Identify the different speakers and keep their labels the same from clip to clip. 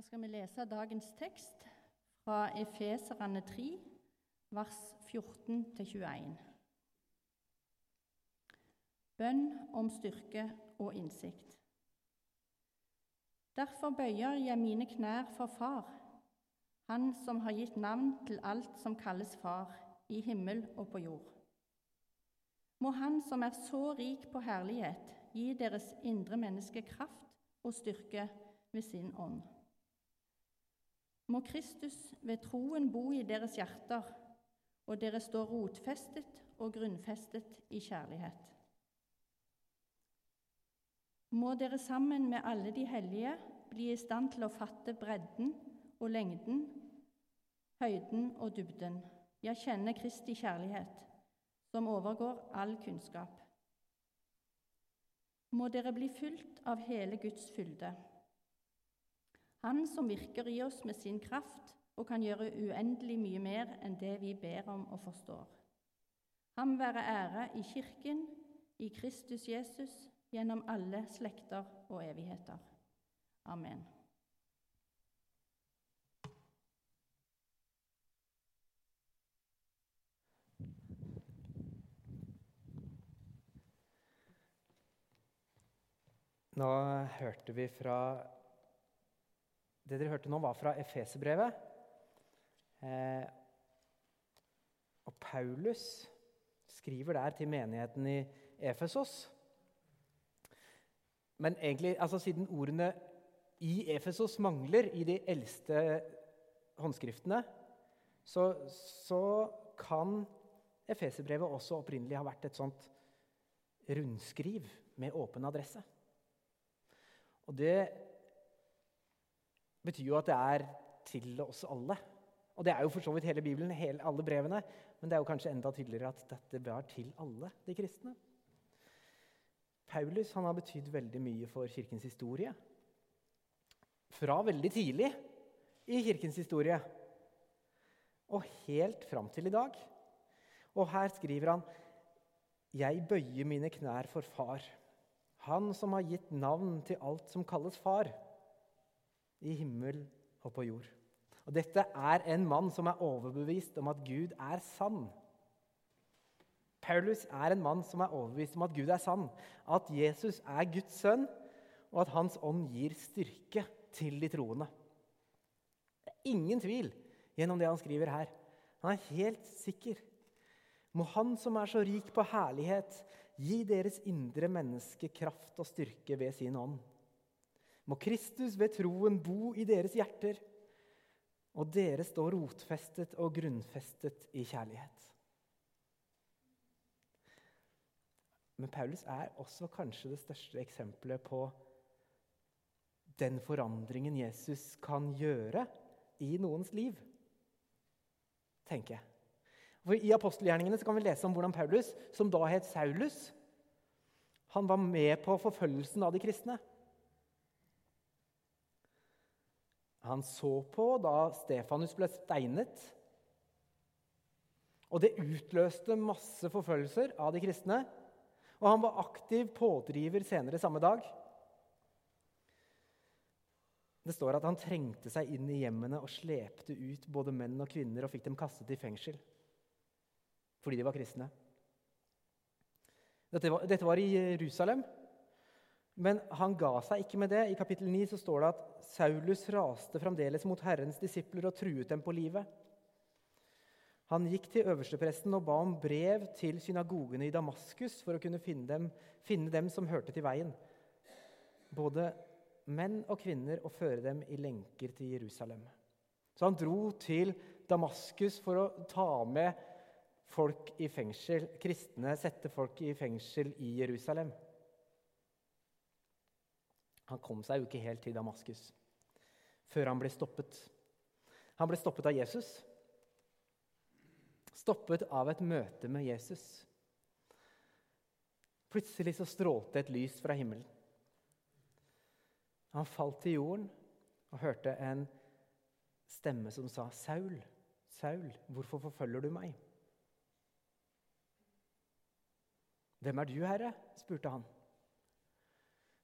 Speaker 1: Da skal vi lese dagens tekst fra Efeserane 3, vers 14-21. Bønn om styrke og innsikt. Derfor bøyer jeg mine knær for Far, Han som har gitt navn til alt som kalles Far, i himmel og på jord. Må Han som er så rik på herlighet, gi deres indre menneske kraft og styrke ved sin ånd. Må Kristus ved troen bo i deres hjerter, og dere står rotfestet og grunnfestet i kjærlighet. Må dere sammen med alle de hellige bli i stand til å fatte bredden og lengden, høyden og dybden, ja, kjenne Kristi kjærlighet, som overgår all kunnskap. Må dere bli fylt av hele Guds fylde han som virker i oss med sin kraft og kan gjøre uendelig mye mer enn det vi ber om og forstår. Ham være ære i Kirken, i Kristus Jesus, gjennom alle slekter og evigheter. Amen.
Speaker 2: Nå hørte vi fra det dere hørte nå, var fra Efeserbrevet. Eh, og Paulus skriver der til menigheten i Efesos. Men egentlig, altså siden ordene 'i Efesos' mangler i de eldste håndskriftene, så, så kan Efeserbrevet også opprinnelig ha vært et sånt rundskriv med åpen adresse. Og det betyr jo at det er til oss alle. Og det er jo for så vidt hele Bibelen, hele, alle brevene. Men det er jo kanskje enda tydeligere at dette var til alle de kristne. Paulus han har betydd veldig mye for kirkens historie. Fra veldig tidlig i kirkens historie og helt fram til i dag. Og her skriver han Jeg bøyer mine knær for Far, Han som har gitt navn til alt som kalles far i himmel og på jord. Og Dette er en mann som er overbevist om at Gud er sann. Paulus er en mann som er overbevist om at Gud er sann, at Jesus er Guds sønn, og at Hans ånd gir styrke til de troende. Det er ingen tvil gjennom det han skriver her. Han er helt sikker. Må Han som er så rik på herlighet, gi deres indre menneske kraft og styrke ved sin ånd må Kristus ved troen bo i deres hjerter, og dere stå rotfestet og grunnfestet i kjærlighet. Men Paulus er også kanskje det største eksempelet på den forandringen Jesus kan gjøre i noens liv, tenker jeg. For I apostelgjerningene kan vi lese om hvordan Paulus, som da het Saulus, han var med på forfølgelsen av de kristne. Han så på da Stefanus ble steinet. Og det utløste masse forfølgelser av de kristne. Og han var aktiv pådriver senere samme dag. Det står at han trengte seg inn i hjemmene og slepte ut både menn og kvinner og fikk dem kastet i fengsel fordi de var kristne. Dette var, dette var i Jerusalem. Men han ga seg ikke med det. I kapittel 9 så står det at Saulus raste fremdeles mot Herrens disipler og truet dem på livet. Han gikk til øverstepresten og ba om brev til synagogene i Damaskus for å kunne finne dem, finne dem som hørte til veien, både menn og kvinner, og føre dem i lenker til Jerusalem. Så han dro til Damaskus for å ta med folk i fengsel, kristne, sette folk i fengsel i Jerusalem. Han kom seg jo ikke helt til Damaskus før han ble stoppet. Han ble stoppet av Jesus. Stoppet av et møte med Jesus. Plutselig så strålte et lys fra himmelen. Han falt til jorden og hørte en stemme som sa, 'Saul, Saul, hvorfor forfølger du meg?' 'Hvem er du, Herre?' spurte han.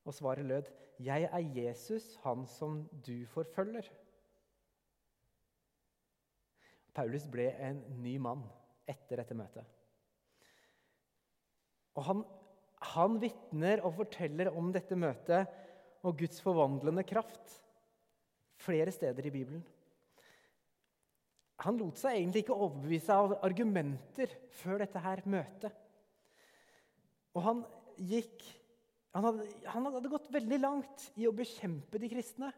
Speaker 2: Og svaret lød, 'Jeg er Jesus, han som du forfølger'. Paulus ble en ny mann etter dette møtet. Og han, han vitner og forteller om dette møtet og Guds forvandlende kraft flere steder i Bibelen. Han lot seg egentlig ikke overbevise av argumenter før dette her møtet. Og han gikk han hadde, han hadde, gått veldig langt i å bekjempe de kristne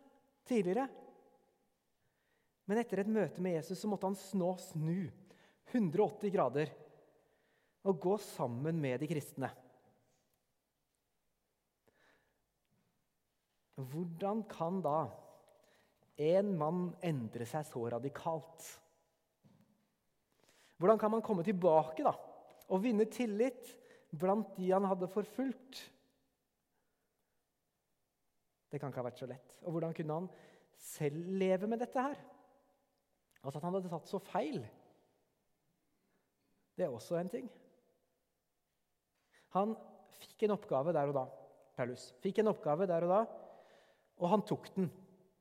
Speaker 2: tidligere. Men etter et møte med Jesus så måtte han snå snu 180 grader og gå sammen med de kristne. Hvordan kan da en mann endre seg så radikalt? Hvordan kan man komme tilbake da, og vinne tillit blant de han hadde forfulgt? Det kan ikke ha vært så lett. Og hvordan kunne han selv leve med dette her? Altså at han hadde tatt så feil. Det er også en ting. Han fikk en oppgave der og da. Paulus fikk en oppgave der og da, og han tok den.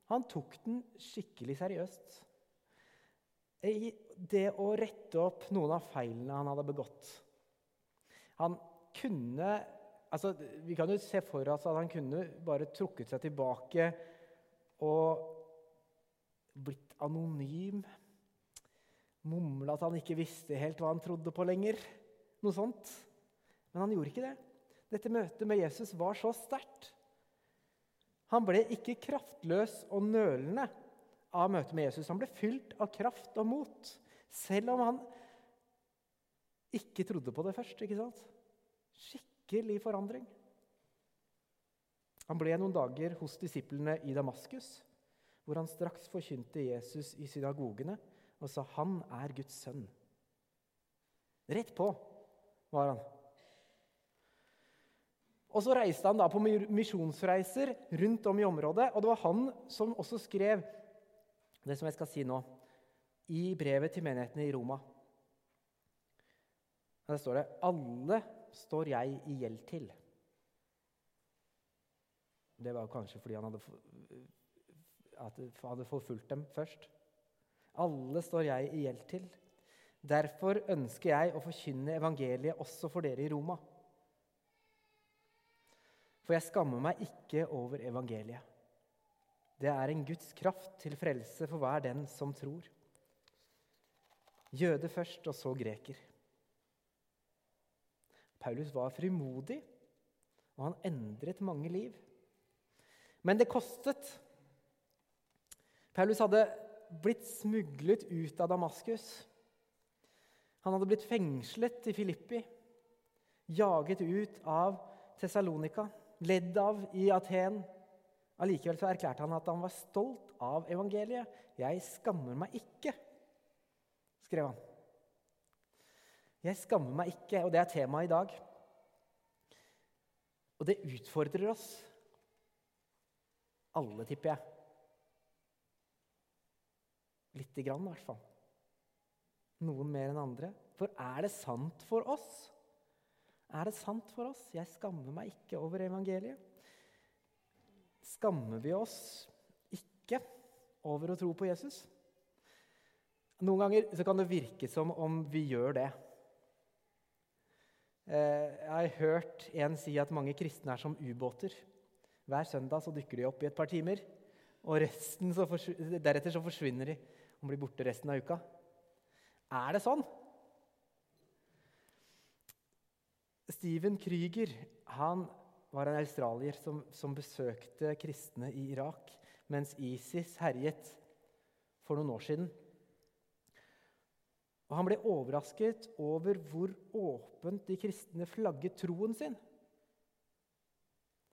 Speaker 2: Han tok den skikkelig seriøst. I det å rette opp noen av feilene han hadde begått. Han kunne altså, Vi kan jo se for oss at han kunne bare trukket seg tilbake og blitt anonym. Mumla at han ikke visste helt hva han trodde på lenger. Noe sånt. Men han gjorde ikke det. Dette møtet med Jesus var så sterkt. Han ble ikke kraftløs og nølende av møtet med Jesus. Han ble fylt av kraft og mot, selv om han ikke trodde på det først. ikke sant? Skikkelig forandring. Han ble noen dager hos disiplene i Damaskus, hvor han straks forkynte Jesus i synagogene og sa han er Guds sønn. Rett på var han. Og Så reiste han da på misjonsreiser rundt om i området. Og det var han som også skrev det som jeg skal si nå, i brevet til menighetene i Roma. Der står det 'Alle står jeg i gjeld til'. Det var kanskje fordi han hadde, hadde forfulgt dem først. Alle står jeg i gjeld til. Derfor ønsker jeg å forkynne evangeliet også for dere i Roma. For jeg skammer meg ikke over evangeliet. Det er en Guds kraft til frelse for hver den som tror. Jøde først, og så greker. Paulus var frimodig, og han endret mange liv. Men det kostet. Paulus hadde blitt smuglet ut av Damaskus. Han hadde blitt fengslet i Filippi, jaget ut av Tessalonika, ledd av i Aten. Allikevel erklærte han at han var stolt av evangeliet. 'Jeg skammer meg ikke', skrev han. Jeg skammer meg ikke, og det er temaet i dag. Og det utfordrer oss alle, tipper jeg. Lite grann, i hvert fall. Noen mer enn andre. For er det sant for oss? Er det sant for oss? Jeg skammer meg ikke over evangeliet. Skammer vi oss ikke over å tro på Jesus? Noen ganger kan det virke som om vi gjør det. Eh, jeg har hørt en si at mange kristne er som ubåter. Hver søndag så dykker de opp i et par timer, og så deretter så forsvinner de og blir borte resten av uka. Er det sånn? Steven Krüger var en australier som, som, besøkte kristne i Irak mens ISIS herjet for noen år siden. Og Han ble overrasket over hvor åpent de kristne flagget troen sin.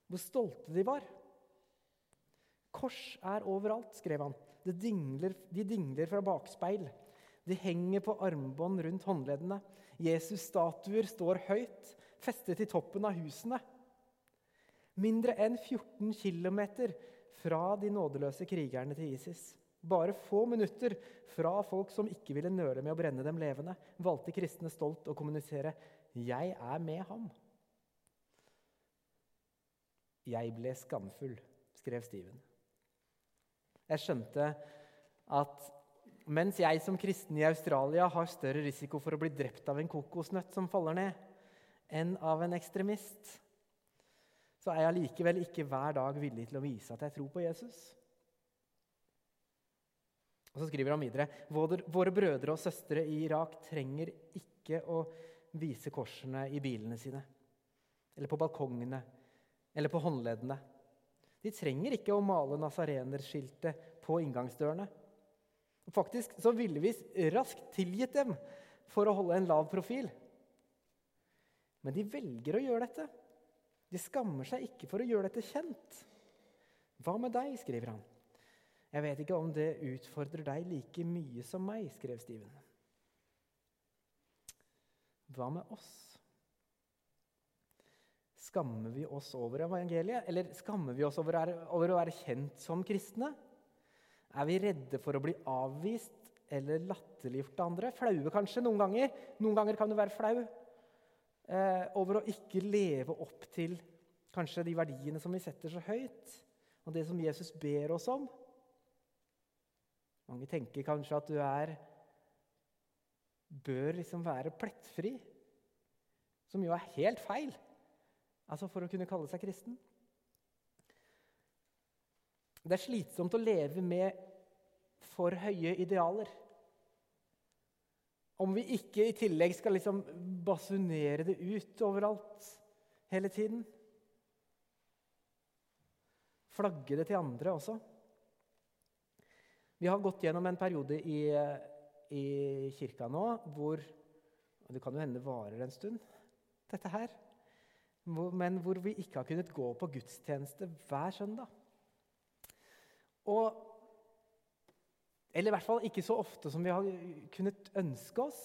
Speaker 2: Hvor stolte de var. Kors er overalt, skrev han. Dingler, de dingler fra bakspeil. De henger på armbånd rundt håndleddene. Jesus-statuer står høyt, festet i toppen av husene. Mindre enn 14 km fra de nådeløse krigerne til ISIS. Bare få minutter fra folk som ikke ville nøle med å brenne dem levende, valgte kristne stolt å kommunisere 'Jeg er med ham'. 'Jeg ble skamfull', skrev Steven. Jeg skjønte at mens jeg som kristen i Australia har større risiko for å bli drept av en kokosnøtt som faller ned, enn av en ekstremist, så er jeg likevel ikke hver dag villig til å vise at jeg tror på Jesus. Og Så skriver han videre våre brødre og søstre i Irak trenger ikke å vise korsene i bilene sine, eller på balkongene eller på håndleddene. De trenger ikke å male nasarenerskiltet på inngangsdørene. Faktisk så ville vi raskt tilgitt dem for å holde en lav profil. Men de velger å gjøre dette. De skammer seg ikke for å gjøre dette kjent. Hva med deg, skriver han. Jeg vet ikke om det utfordrer deg like mye som meg, skrev Steven. Hva med oss? Skammer vi oss over evangeliet, eller skammer vi oss over, å være kjent som kristne? Er vi redde for å bli avvist eller latterliggjort av andre? Flaue kanskje noen ganger. Noen ganger kan du være flau eh, over å ikke leve opp til kanskje de verdiene som vi setter så høyt, og det som Jesus ber oss om. Mange tenker kanskje at du er bør liksom være plettfri, som jo er helt feil altså for å kunne kalle seg kristen. Det er slitsomt å leve med for høye idealer. Om vi ikke i tillegg skal liksom basunere det ut overalt hele tiden. Flagge det til andre også. Vi har gått gjennom en periode i, i kirka nå hvor og Det kan jo hende varer en stund, dette her. Men hvor vi ikke har kunnet gå på gudstjeneste hver søndag. Og, eller i hvert fall ikke så ofte som vi har kunnet ønske oss.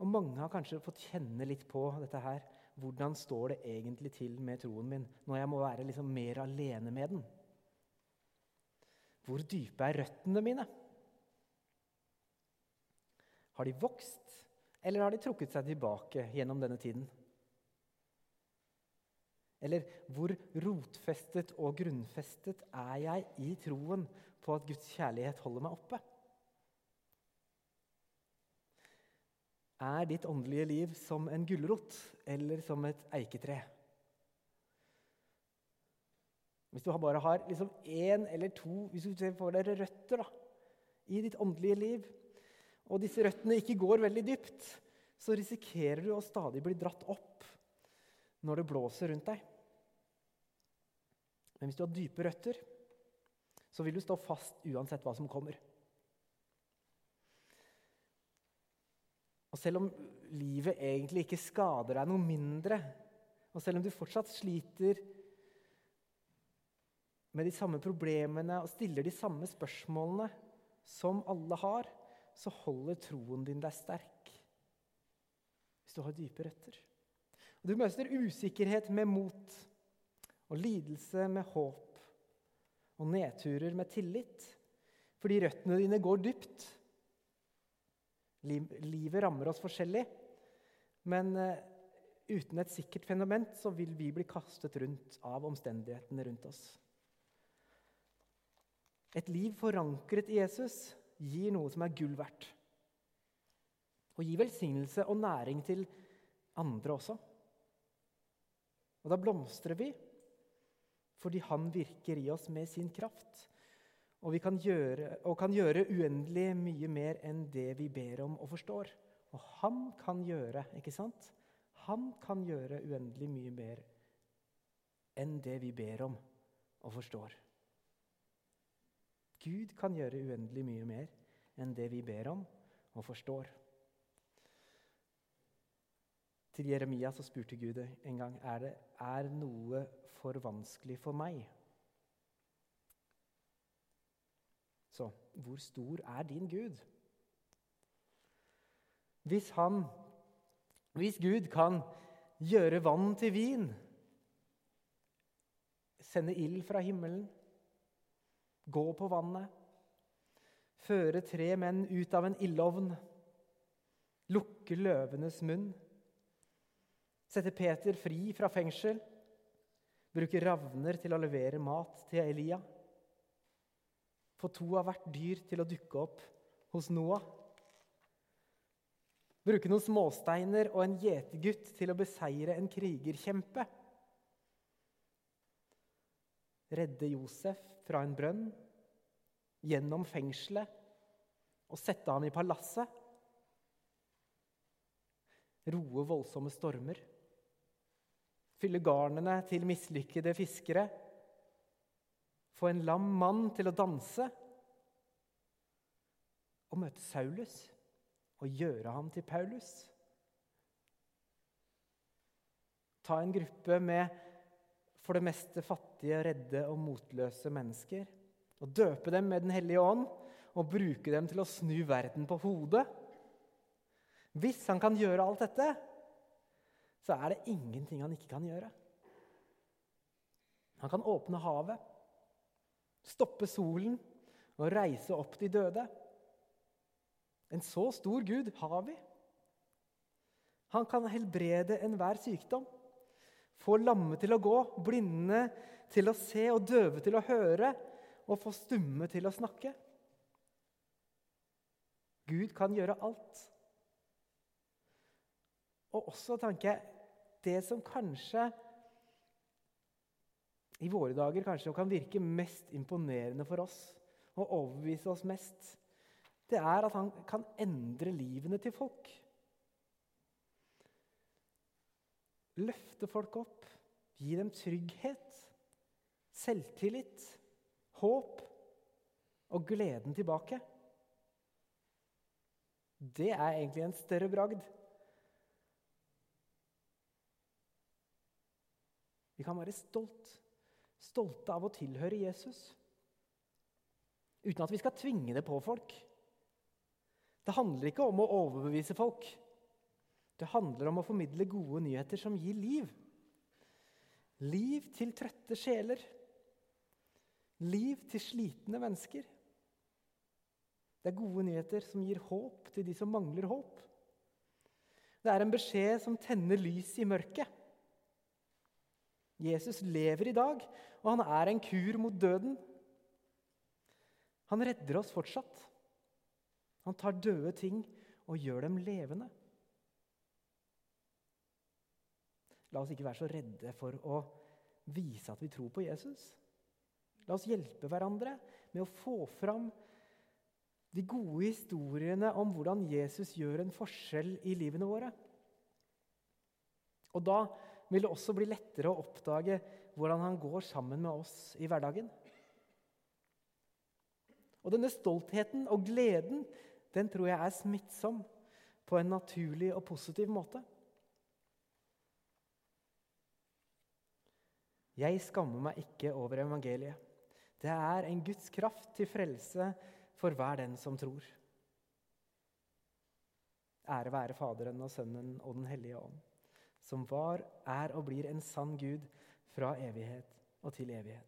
Speaker 2: Og mange har kanskje fått kjenne litt på dette her. Hvordan står det egentlig til med troen min når jeg må være liksom mer alene med den? Hvor dype er røttene mine? Har de vokst, eller har de trukket seg tilbake gjennom denne tiden? Eller hvor rotfestet og grunnfestet er jeg i troen på at Guds kjærlighet holder meg oppe? Er ditt åndelige liv som en gulrot eller som et eiketre? Hvis du bare har liksom én eller to hvis du får deg røtter da, i ditt åndelige liv, og disse røttene ikke går veldig dypt, så risikerer du å stadig bli dratt opp når det blåser rundt deg. Men hvis du har dype røtter, så vil du stå fast uansett hva som kommer. Og selv om livet egentlig ikke skader deg noe mindre, og selv om du fortsatt sliter med de samme problemene og stiller de samme spørsmålene som alle har, så holder troen din deg sterk. Hvis du har dype røtter. Du møter usikkerhet med mot, og lidelse med håp, og nedturer med tillit, fordi røttene dine går dypt. Livet rammer oss forskjellig, men eh, uten et sikkert fenomen så vil vi bli kastet rundt av omstendighetene rundt oss. Et liv forankret i Jesus gir noe som er gull verdt. Og gir velsignelse og næring til andre også. Og da blomstrer vi fordi han virker i oss med sin kraft. Og, vi kan gjøre, og kan gjøre uendelig mye mer enn det vi ber om og forstår. Og han kan gjøre, ikke sant? Han kan gjøre uendelig mye mer enn det vi ber om og forstår. Gud kan gjøre uendelig mye mer enn det vi ber om og forstår. Til Jeremia så spurte Gud en gang er det er noe for vanskelig for meg. Så hvor stor er din Gud? Hvis han, hvis Gud kan gjøre vann til vin, sende ild fra himmelen gå på vannet, føre tre menn ut av en ildovn, lukke løvenes munn, sette Peter fri fra fengsel, Bruke ravner til å levere mat til Elia. Få to av hvert dyr til å dukke opp hos Noah. Bruke noen småsteiner og en gjetergutt til å beseire en krigerkjempe. Redde Josef fra en brønn, gjennom fengselet og sette han i palasset. Roe voldsomme stormer. Fylle garnene til mislykkede fiskere. Få en lam mann til å danse. Og møte Saulus og gjøre ham til Paulus. Ta en gruppe med for det meste fattige, redde og motløse mennesker og døpe dem med Den hellige ånd og bruke dem til å snu verden på hodet. Hvis han kan gjøre alt dette, så er det ingenting han ikke kan gjøre. Han kan åpne havet, stoppe solen og reise opp de døde. En så stor Gud har vi. Han kan helbrede enhver sykdom. Få lamme til å gå, blinde til å se og døve til å høre, og få stumme til å snakke. Gud kan gjøre alt. Og også, tenker jeg, det som kanskje i våre dager kanskje kan virke mest imponerende for oss og overbevise oss mest, det er at han kan endre livene til folk. Løfte folk opp, gi dem trygghet, selvtillit, håp og gleden tilbake. Det er egentlig en større bragd. Vi kan være stolt, stolte av å tilhøre Jesus. Uten at vi skal tvinge det på folk. Det handler ikke om å overbevise folk. Det handler om å formidle gode nyheter som gir liv. Liv til trøtte sjeler. Liv til slitne mennesker. Det er gode nyheter som gir håp til de som mangler håp. Det er en beskjed som tenner lys i mørket. Jesus lever i dag, og han er en kur mot døden. Han redder oss fortsatt. Han tar døde ting og gjør dem levende. La oss ikke være så redde for å vise at vi tror på Jesus. La oss hjelpe hverandre med å få fram de gode historiene om hvordan Jesus gjør en forskjell i livene våre. Og da vil det også bli lettere å oppdage hvordan han går sammen med oss i hverdagen. Og denne stoltheten og gleden den tror jeg er smittsom på en naturlig og positiv måte. Jeg skammer meg ikke over evangeliet. Det er en Guds kraft til frelse for hver den som tror. Ære være Faderen og Sønnen og Den hellige ånd som var, er og blir en sann Gud fra evighet og til evighet.